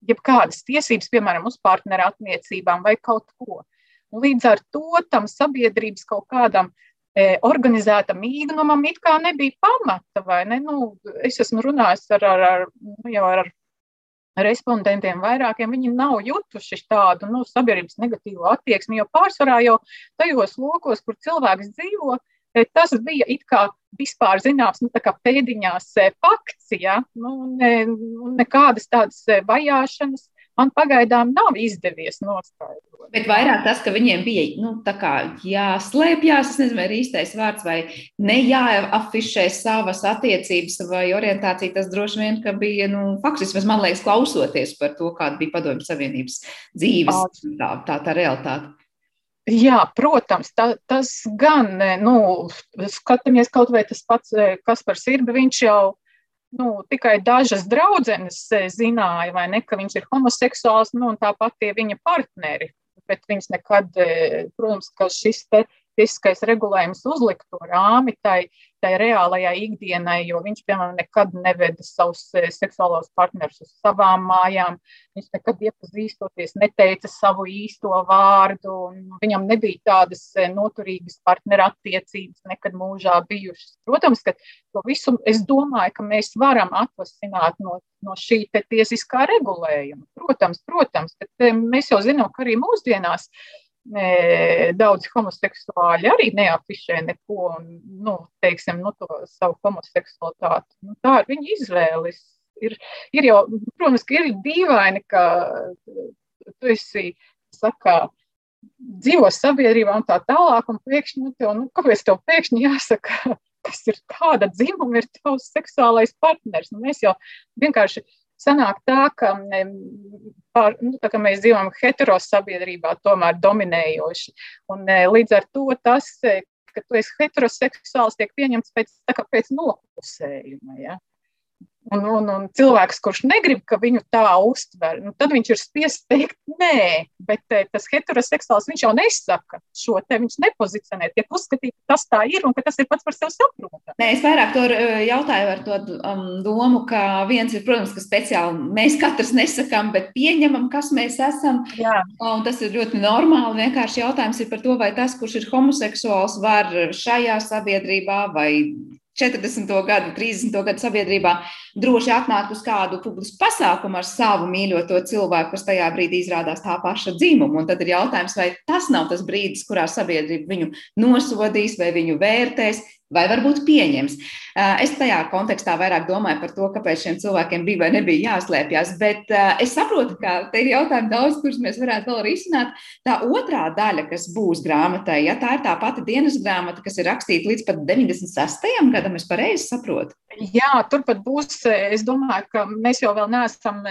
Jebkādas tiesības, piemēram, uz partneru attiecībām vai kaut ko. Līdz ar to tam sabiedrības kaut kādam uh, organizētam īgnumam it kā nebija pamata, vai ne? Nu, es esmu runājis ar, ar, ar, nu, jau ar respondentiem vairākiem, viņi nav jutuši tādu nu, sabiedrības negatīvu attieksmi, jo pārsvarā jau tajos lokos, kur cilvēks dzīvo, e, tas bija it kā vispār zināms, nu, kā pēdiņās e, fakts, ja? nu, ne, nekādas tādas vajāšanas man pagaidām nav izdevies noskaidrot. Bet vairāk tas, ka viņiem bija nu, jāslēpjas, es nezinu, ir īstais vārds, vai ne jāafišē savas attiecības vai orientācija, tas droši vien bija nu, faktiski, vismaz man liekas, klausoties par to, kāda bija Padomju Savienības dzīves tā, tā, tā realitāte. Jā, protams, tā, tas gan, nu, skatāmies kaut vai tas pats Kaspars Irba, viņš jau nu, tikai dažas draudzenes zināja, vai ne, ka viņš ir homoseksuāls, nu, un tāpat tie viņa partneri. Bet viņš nekad, protams, ka šis te tiesiskais regulējums uzlikt to rāmi tai, tai reālajai ikdienai, jo viņš, piemēram, nekad neveda savus eh, seksuālos partnerus uz savām mājām. Viņš nekad iepazīstoties neteica savu īsto vārdu. Viņam nebija tādas eh, noturīgas partnerattiecības nekad mūžā bijušas. Protams, ka to visu es domāju, ka mēs varam atvasināt no, no šī tiesiskā regulējuma. Protams, protams, bet eh, mēs jau zinām, ka arī mūsdienās daudz homoseksuāļi arī neafišē neko, un, nu, teiksim, nu, to savu homoseksualitāti. Nu, tā ir viņa izvēles. Ir, ir jau, protams, ka ir dīvaini, ka tu esi, saka, dzīvo sabiedrībā un tā tālāk, un pēkšņi, nu, tev, nu, kāpēc tev pēkšņi jāsaka, kas ir kāda dzimuma ir tavs seksuālais partners? Nu, mēs jau vienkārši sanāk tā, ka, pār, nu, tā, ka mēs dzīvojam heterosabiedrībā, tomēr dominējoši. Un, e, līdz ar to tas, e, ka tu esi heteroseksuāls, tiek pieņemts pēc, pēc noklusējuma. Ja? Un, un, un cilvēks, kurš negrib, ka viņu tā uztver, nu, tad viņš ir spiests teikt, nē, bet eh, tas heteroseksuāls viņš jau nesaka šo te, viņš nepozicionē, tiek uzskatīt, ka tas tā ir un ka tas ir pats par sevi saprotams. Nē, es vairāk to eh, jautāju ar to um, domu, ka viens ir, protams, ka speciāli mēs katrs nesakām, bet pieņemam, kas mēs esam. Jā. Un tas ir ļoti normāli. Vienkārši jautājums ir par to, vai tas, kurš ir homoseksuāls, var šajā sabiedrībā vai 40. gadu, 30. gadu sabiedrībā droši atnākt uz kādu publisku pasākumu ar savu mīļoto cilvēku, kas tajā brīdī izrādās tā paša dzimuma. Un tad ir jautājums, vai tas nav tas brīdis, kurā sabiedrība viņu nosodīs vai viņu vērtēs, vai varbūt pieņems. Es tajā kontekstā vairāk domāju par to, kāpēc šiem cilvēkiem bija vai nebija jāslēpjas, bet es saprotu, ka te ir jautājumi daudz, kurus mēs varētu vēl risināt. Tā otrā daļa, kas būs grāmatai, ja tā ir tā pati dienas grāmata, kas ir rakstīta līdz pat 96. gadam, es pareizi saprotu. Jā, turpat būs, es domāju, ka mēs jau vēl neesam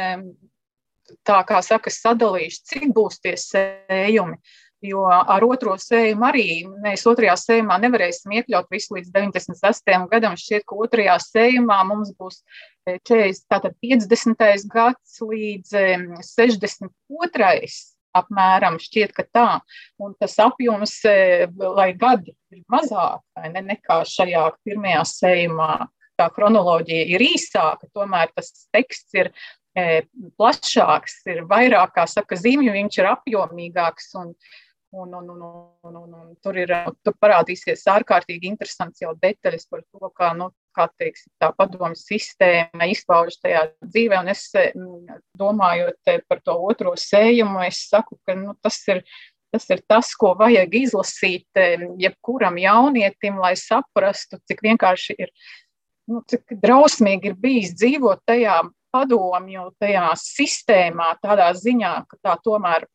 tā kā saka, sadalījuši, cik būs tie sējumi. Jo ar otro sējumu arī mēs otrajā sējumā nevarēsim iekļaut visu līdz 96. gadam. Šķiet, ka otrajā sējumā mums būs 40, tātad 50. gads līdz 62. apmēram šķiet, ka tā. Un tas apjoms, lai gadi ir mazāk ne, nekā šajā pirmajā sējumā, tā kronoloģija ir īsāka, tomēr tas teksts ir plašāks, ir vairāk, kā saka, zīmju, viņš ir apjomīgāks. Un, Un, un, un, un, un, un tur, ir, tur parādīsies ārkārtīgi interesants jau detaļas par to, kā, nu, kā teiksim, tā padomju sistēma izpaužas tajā dzīvē. Un es mm, domājot par to otro sējumu, es saku, ka nu, tas ir. Tas ir tas, ko vajag izlasīt jebkuram jaunietim, lai saprastu, cik vienkārši ir, nu, cik drausmīgi ir bijis dzīvot tajā padomju, tajā sistēmā, tādā ziņā, ka tā tomēr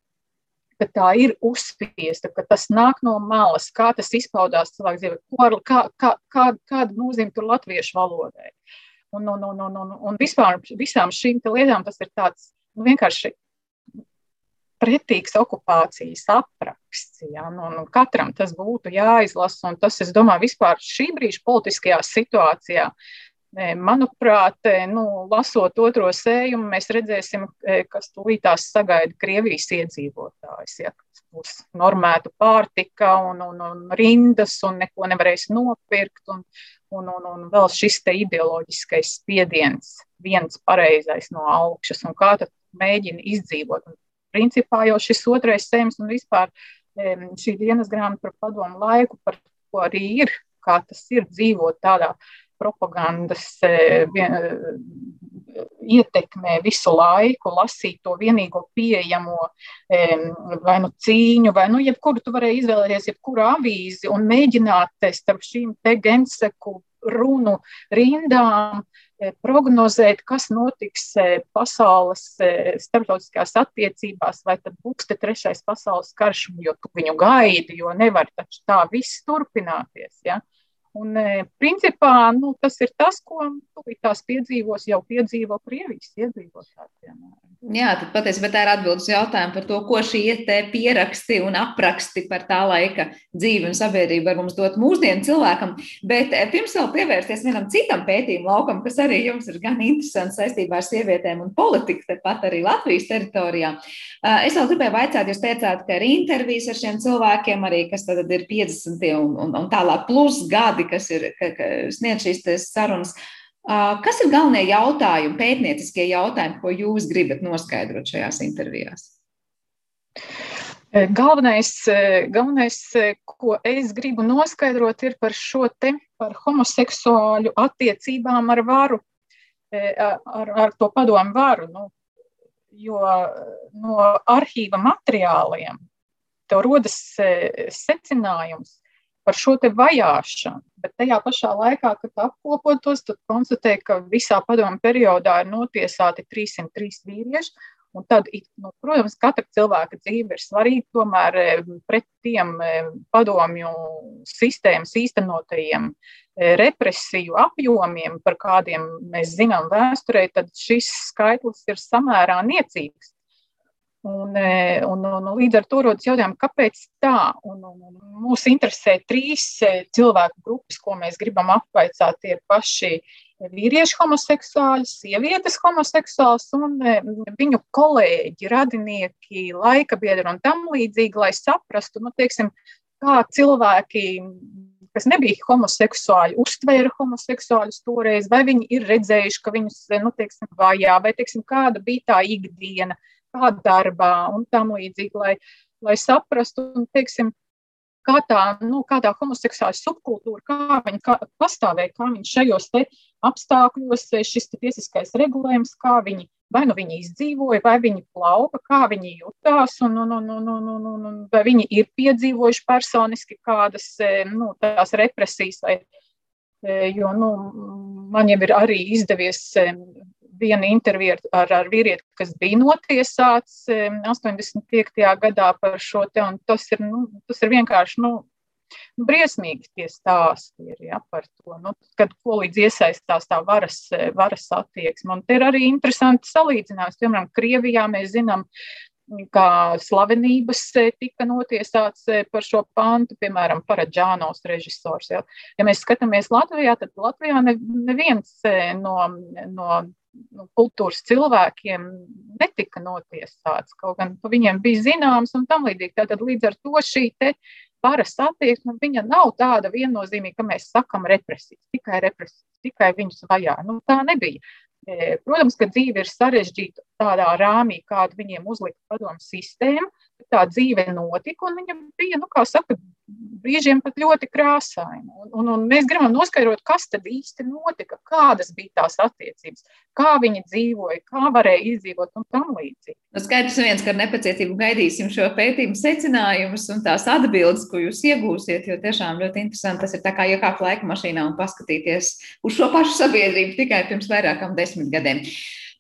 ka tā ir uzspiesta, ka tas nāk no malas, kā tas izpaudās cilvēku dzīvē, kā, kā, kā, kāda nozīme tur latviešu valodai. Un, un, un, un, un, un vispār visām šīm lietām tas ir tāds nu, vienkārši pretīgs okupācijas apraksts. Ja? Nu, nu, katram tas būtu jāizlasa, un tas, es domāju, vispār šī brīža politiskajā situācijā Manuprāt, nu, lasot otro sējumu, mēs redzēsim, kas tūlītās sagaida Krievijas iedzīvotājs. Ja, būs normēta pārtika un, un, un rindas, un neko nevarēs nopirkt. Un, un, un, un vēl šis te ideoloģiskais spiediens, viens pareizais no augšas, un kā tad mēģina izdzīvot. Un, principā jau šis otrais sējums un vispār šī dienas grāmata par padomu laiku, par ko arī ir, kā tas ir dzīvot tādā propagandas e, e, ietekmē visu laiku, lasīt to vienīgo pieejamo e, vai nu cīņu, vai nu jebkuru tu varēji izvēlēties, jebkuru avīzi un mēģināt starp šīm te genseku runu rindām prognozēt, kas notiks pasaules starptautiskās attiecībās, vai tad būs te trešais pasaules karš, jo tu viņu gaidi, jo nevar taču tā viss turpināties. Ja? Un, e, principā, nu, tas ir tas, ko tās piedzīvos, jau piedzīvo Krievijas iedzīvotāji. Jā, tad patiesībā tā ir atbildes jautājumu par to, ko šie pieraksti un apraksti par tā laika dzīvi un sabiedrību var mums dot mūsdienu cilvēkam. Bet eh, pirms vēl pievērsties vienam citam pētījumu laukam, kas arī jums ir gan interesants saistībā ar sievietēm un politiku, tepat arī Latvijas teritorijā. Eh, es vēl gribēju vaicāt, jūs teicāt, ka ir intervijas ar šiem cilvēkiem, arī kas tad ir 50 un, un, un tālāk plus gadi, kas ir ka, ka sniedz šīs sarunas. Kas ir galvenie jautājumi, pētnieciskie jautājumi, ko jūs gribat noskaidrot šajās intervijās? Galvenais, galvenais, ko es gribu noskaidrot, ir par šo te, par homoseksuāļu attiecībām ar varu, ar, ar to padomu varu. Nu, jo no arhīva materiāliem tev rodas secinājums, par šo te vajāšanu. Bet tajā pašā laikā, kad apkopot tos, tad konstatē, ka visā padomu periodā ir notiesāti 303 vīrieši. Un tad, nu, protams, katra cilvēka dzīve ir svarīga. Tomēr e, pret tiem e, padomju sistēmas īstenotajiem e, represiju apjomiem, par kādiem mēs zinām vēsturē, tad šis skaitlis ir samērā niecīgs. Un, e, un, un, un līdz ar to rodas jautājums, kāpēc tā? Un, un, un mūs interesē trīs e, cilvēku grupas, ko mēs gribam apvaicāt. Tie ir paši vīrieši homoseksuāļi, sievietes homoseksuāls un e, viņu kolēģi, radinieki, laika biedri un tam līdzīgi, lai saprastu, nu, teiksim, kā cilvēki kas nebija homoseksuāļi, uztvēra homoseksuāļus toreiz, vai viņi ir redzējuši, ka viņus nu, teiksim, vajā, vai teiksim, kāda bija tā ikdiena, kā darbā un tam līdzīgi, lai, lai saprastu, un, teiksim, kā tā, nu, kā tā homoseksuāla subkultūra, kā viņa kā, pastāvēja, kā viņa šajos apstākļos, šis tiesiskais regulējums, kā viņi, vai nu viņi izdzīvoja, vai viņi plauka, kā viņi jutās, un, un, un, un, un, un, un, un vai viņi ir piedzīvojuši personiski kādas nu, tās represijas, vai, jo nu, man jau ir arī izdevies viena intervija ar, ar vīrieti, kas bija notiesāts 85. gadā par šo te, un tas ir, nu, tas ir vienkārši, nu, nu, briesmīgi tie stāsti ir, ja, par to, nu, kad ko līdz iesaistās tā varas, varas attieksme. Un te ir arī interesanti salīdzinājums, piemēram, Krievijā mēs zinām, kā slavenības tika notiesāts par šo pantu, piemēram, Paradžānos režisors. Ja. ja mēs skatāmies Latvijā, tad Latvijā neviens no, no nu, kultūras cilvēkiem netika notiesāts, kaut gan par viņiem bija zināms un tam līdzīgi. Tātad līdz ar to šī te varas attieksme, viņa nav tāda viennozīmīga, ka mēs sakam represijas, tikai represijas, tikai viņus vajā. Nu, tā nebija. Protams, ka dzīve ir sarežģīta tādā rāmī, kādu viņiem uzlika padomu sistēma. Tā dzīve notika, un viņa bija, nu, kā saka, brīžiem pat ļoti krāsaina. Un, un, un mēs gribam noskaidrot, kas tad īsti notika, kādas bija tās attiecības, kā viņi dzīvoja, kā varēja izdzīvot un tam līdzīgi. Nu, skaidrs viens, ka ar nepacietību gaidīsim šo pētījumu secinājumus un tās atbildes, ko jūs iegūsiet, jo tiešām ļoti interesanti tas ir tā kā iekāpt laika mašīnā un paskatīties uz šo pašu sabiedrību tikai pirms vairākām desmit gadiem.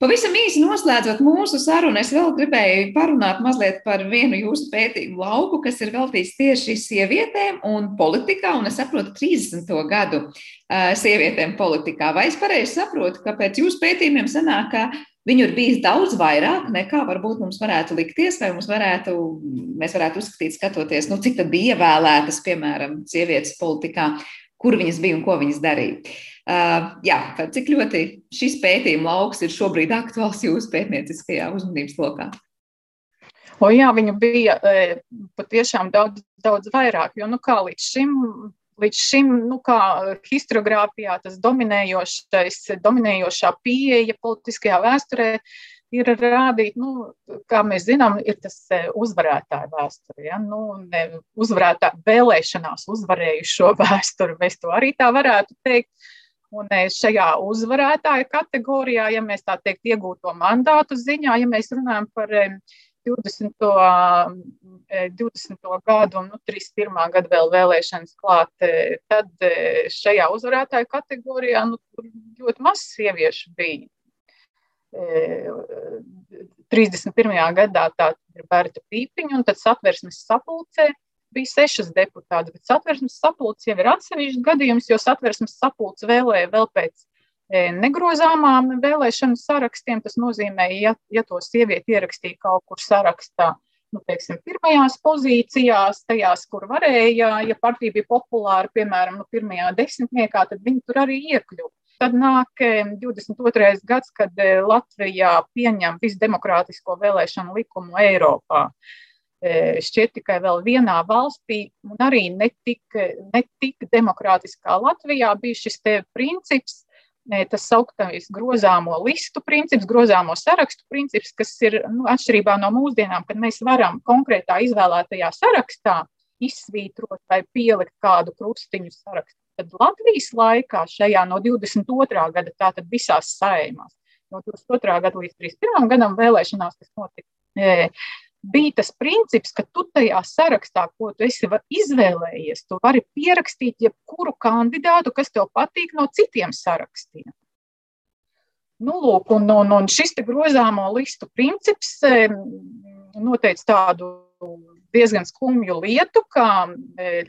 Pavisam īsi noslēdzot mūsu sarunu, es vēl gribēju parunāt mazliet par vienu jūsu pētījumu lauku, kas ir veltīts tieši sievietēm un politikā, un es saprotu 30. gadu sievietēm politikā. Vai es pareizi saprotu, ka pēc jūsu pētījumiem sanāk, ka viņu ir bijis daudz vairāk nekā varbūt mums varētu likties, vai mums varētu, mēs varētu uzskatīt, skatoties, nu, cik tad bija ievēlētas, piemēram, sievietes politikā, kur viņas bija un ko viņas darīja. Uh, jā, cik ļoti šis pētījuma lauks ir šobrīd aktuāls jūsu pētnieciskajā uzmanības lokā? O, jā, viņu bija patiešām daudz, daudz vairāk, jo nu, kā līdz šim, līdz šim nu, kā historiogrāfijā tas dominējošais, dominējošā pieeja politiskajā vēsturē ir rādīt, nu, kā mēs zinām, ir tas uzvarētāja vēsture. Ja? Nu, uzvarētāja vēlēšanās uzvarējušo vēsturi, mēs to arī tā varētu teikt. Un e, šajā uzvarētāja kategorijā, ja mēs tā teikt, iegūto mandātu ziņā, ja mēs runājam par 20. 20. E, gadu un nu, 31. gadu vēl vēlēšanas klāt, tad šajā uzvarētāju kategorijā nu, ļoti maz sieviešu bija. 31. gadā tā ir Berta Pīpiņa, un tad satversmes sapulcē bija sešas deputātas, bet satversmes sapulce jau ir atsevišķs gadījums, jo satversmes sapulce vēlēja vēl pēc negrozāmām vēlēšanu sarakstiem. Tas nozīmē, ja, ja to sievieti ierakstīja kaut kur sarakstā, nu, teiksim, pirmajās pozīcijās, tajās, kur varēja, ja partija bija populāra, piemēram, nu, pirmajā desmitniekā, tad viņi tur arī iekļuva. Tad nāk 22. gads, kad Latvijā pieņem visdemokrātisko vēlēšanu likumu Eiropā. Šķiet tikai vēl vienā valstī, un arī netik, netik demokrātiskā Latvijā bija šis princips, tas sauktais grozāmo listu princips, grozāmo sarakstu princips, kas ir nu, atšķirībā no mūsdienām, kad mēs varam konkrētā izvēlētajā sarakstā izsvītrot vai pielikt kādu krustiņu sarakstu. Tad Latvijas laikā, šajā no 22. gada, tātad visās saimās, no 22. gada līdz 31. gadam vēlēšanās, kas notika, bija tas princips, ka tu tajā sarakstā, ko tu esi izvēlējies, tu vari pierakstīt jebkuru kandidātu, kas tev patīk no citiem sarakstiem. Nu, lūk, un, un, un šis grozāmo listu princips noteica tādu diezgan skumju lietu, ka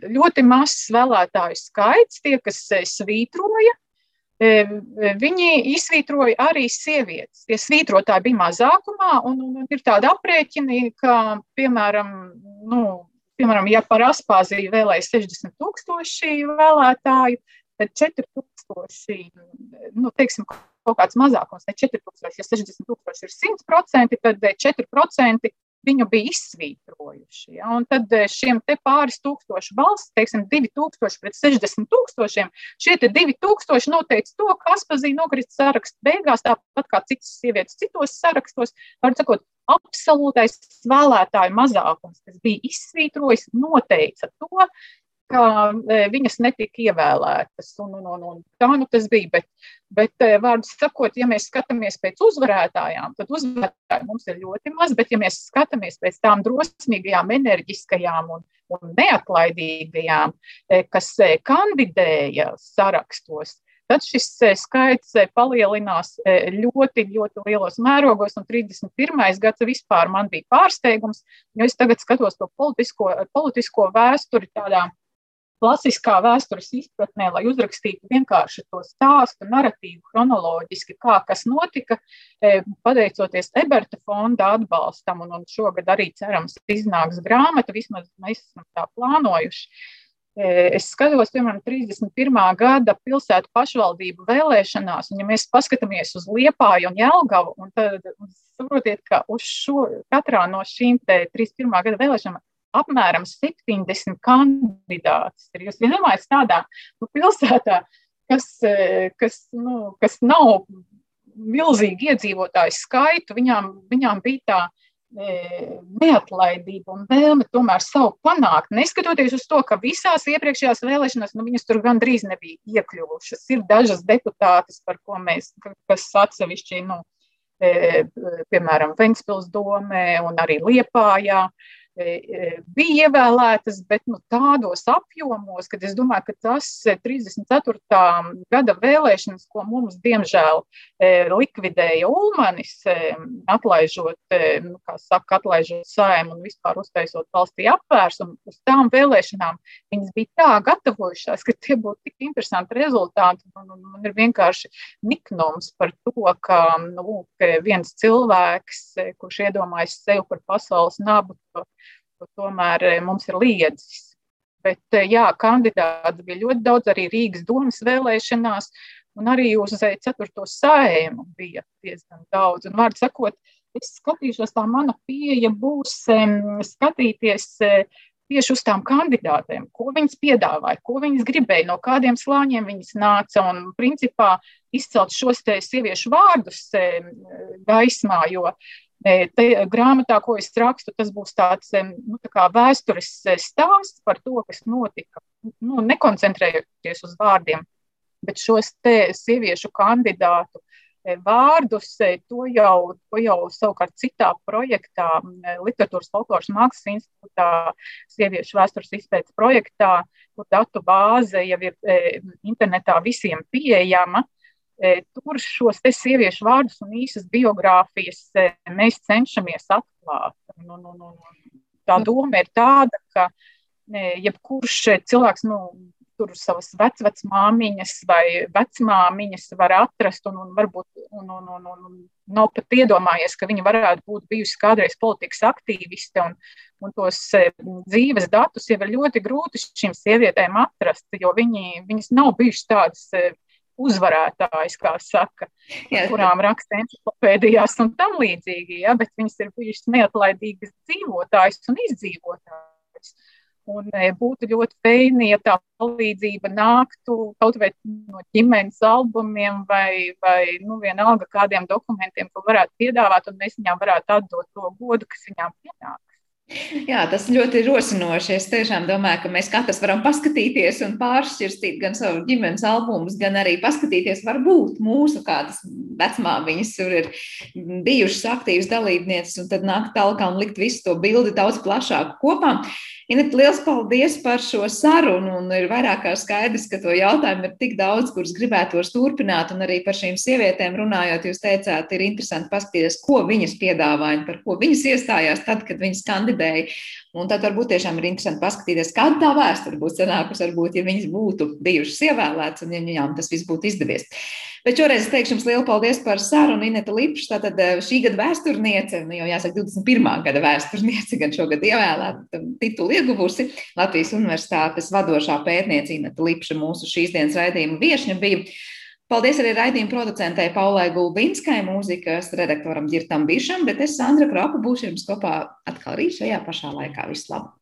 ļoti mazs vēlētāju skaits, tie, kas svītroja, Viņi izsvītroja arī sievietes. Tie svītrotāji bija mazākumā, un, un, ir tāda aprēķina, ka, piemēram, nu, piemēram, ja par Aspāziju vēlēja 60 tūkstoši vēlētāju, tad 4000, nu, teiksim, kaut kāds mazākums, ne 4000, ja 60 tūkstoši ir 100%, tad 4% viņu bija izsvītrojuši. Ja? Un tad eh, šiem pāris tūkstoši balsts, teiksim, 2000 pret 60 tūkstošiem, šie te 2000 noteica to, ka Aspazīna nokrita sarakstu beigās, tāpat kā citas sievietes citos sarakstos. Var sakot, absolūtais vēlētāju mazākums, kas bija izsvītrojis, noteica to, ka e, viņas netika ievēlētas. Un, un, un, un tā nu tas bija. Bet, bet, e, vārdu sakot, ja mēs skatāmies pēc uzvarētājām, tad uzvarētāji mums ir ļoti maz. Bet, ja mēs skatāmies pēc tām drosmīgajām, enerģiskajām un, un neatlaidīgajām, e, kas kandidēja sarakstos, tad šis skaits palielinās ļoti, ļoti lielos mērogos. Un 31. gads vispār man bija pārsteigums, jo es tagad skatos to politisko, politisko vēsturi tādā klasiskā vēstures izpratnē, lai uzrakstītu vienkārši to stāstu, narratīvu, chronoloģiski, kā kas notika, e, pateicoties Eberta fonda atbalstam, un, un šogad arī cerams iznāks grāmata, vismaz mēs esam tā plānojuši. E, es skatos, piemēram, 31. gada pilsētu pašvaldību vēlēšanās, un ja mēs paskatāmies uz Liepāju un Jelgavu, un tad saprotiet, ka uz šo katrā no šīm 31. gada vēlēšanām apmēram 70 kandidātus. Jūs iedomājaties tādā nu, pilsētā, kas, eh, kas, nu, kas nav milzīgi iedzīvotāju skaitu, viņām, viņām bija tā e, neatlaidība un vēlme tomēr savu panākt. Neskatoties uz to, ka visās iepriekšējās vēlēšanās nu, viņas tur gandrīz nebija iekļuvušas. Ir dažas deputātes, par ko mēs, kas atsevišķi, nu, e, piemēram, Ventspils domē un arī Liepājā. E, E, e, bija ievēlētas, bet nu, tādos apjomos, kad es domāju, ka tas 34. E, gada vēlēšanas, ko mums diemžēl likvidēja Ulmanis, atlaižot, nu, kā saka, atlaižot saimu un vispār uztaisot valstī apvērsumu, uz tām vēlēšanām viņas bija tā gatavojušās, ka tie būtu tik interesanti rezultāti. Man, man ir vienkārši niknums par to, ka nu, viens cilvēks, kurš iedomājas sev par pasaules nabu, tomēr eh, mums ir liedzis. Bet, eh, jā, kandidāti bija ļoti daudz arī Rīgas domas vēlēšanās, un arī uz 4. sējumu bija diezgan daudz. Un, vārdu sakot, es skatīšos, tā mana pieeja būs skatīties tieši uz tām kandidātēm, ko viņas piedāvāja, ko viņas gribēja, no kādiem slāņiem viņas nāca. Un, principā, izcelt šos sieviešu vārdus gaismā, jo Te, grāmatā, ko es rakstu, tas būs tāds nu, tā vēstures stāsts par to, kas notika. Nu, nekoncentrējoties uz vārdiem, bet šos sieviešu kandidātu vārdus, to jau, to jau savukārt citā projektā, Literatūras folkloras mākslas institūtā, sieviešu vēstures izpētes projektā, kur datu bāze jau ir internetā visiem pieejama. E, tur šos te sieviešu vārdus un īsas biogrāfijas e, mēs cenšamies atklāt. Un, un, un, un tā doma ir tāda, ka jebkurš cilvēks, nu, tur savas vecmāmiņas vai vecmāmiņas var atrast un, un varbūt un, un, un, un nav pat iedomājies, ka viņa varētu būt bijusi kādreiz politikas aktīviste. Un, un tos dzīves datus jau ir ļoti grūti šīm sievietēm atrast, jo viņi, viņas nav bijušas tādas uzvarētājas, kā saka, Jā. kurām raksta encyklopēdijās un tam līdzīgi, ja, bet viņas ir bijušas neatlaidīgas dzīvotājas un izdzīvotājas. Un e, būtu ļoti feini, ja tā palīdzība nāktu kaut vai no ģimenes albumiem vai, vai nu, vienalga kādiem dokumentiem, ko varētu piedāvāt, un mēs viņām varētu atdot to godu, kas viņām pienāk. Jā, tas ļoti rosinoši. Es tiešām domāju, ka mēs katrs varam paskatīties un pāršķirstīt gan savu ģimenes albumus, gan arī paskatīties, varbūt mūsu kādas vecmāmiņas tur ir bijušas aktīvas dalībnieces, un tad nākt tālāk un likt visu to bildi daudz plašāk kopā. Inet, liels paldies par šo sarunu. Un ir vairāk kā skaidrs, ka to jautājumu ir tik daudz, kurus gribētos turpināt. Un arī par šīm sievietēm runājot, jūs teicāt, ir interesanti paskatīties, ko viņas piedāvāja, par ko viņas iestājās tad, kad viņas kandidēja. Un tad varbūt tiešām ir interesanti paskatīties, kāda tā vēsture būtu sanākusi, varbūt, ja viņas būtu bijušas ievēlētas un ja viņām tas viss būtu izdevies. Bet šoreiz es teikšu jums lielu paldies par sarunu. Ineta Lipša, tātad eh, šī gada vēsturniece, nu jau jāsaka 21. gada vēsturniece, gan šogad ievēlēta titulu ieguvusi Latvijas Universitātes vadošā pētniece Ineta Lipša, mūsu šīs dienas raidījuma viešņa bija. Paldies arī raidījuma producentei Paulai Gulbinskai, mūzikas redaktoram Girtam Bišam, bet es, Sandra Kropa, būšu jums kopā atkal arī šajā pašā laikā. Visu labu!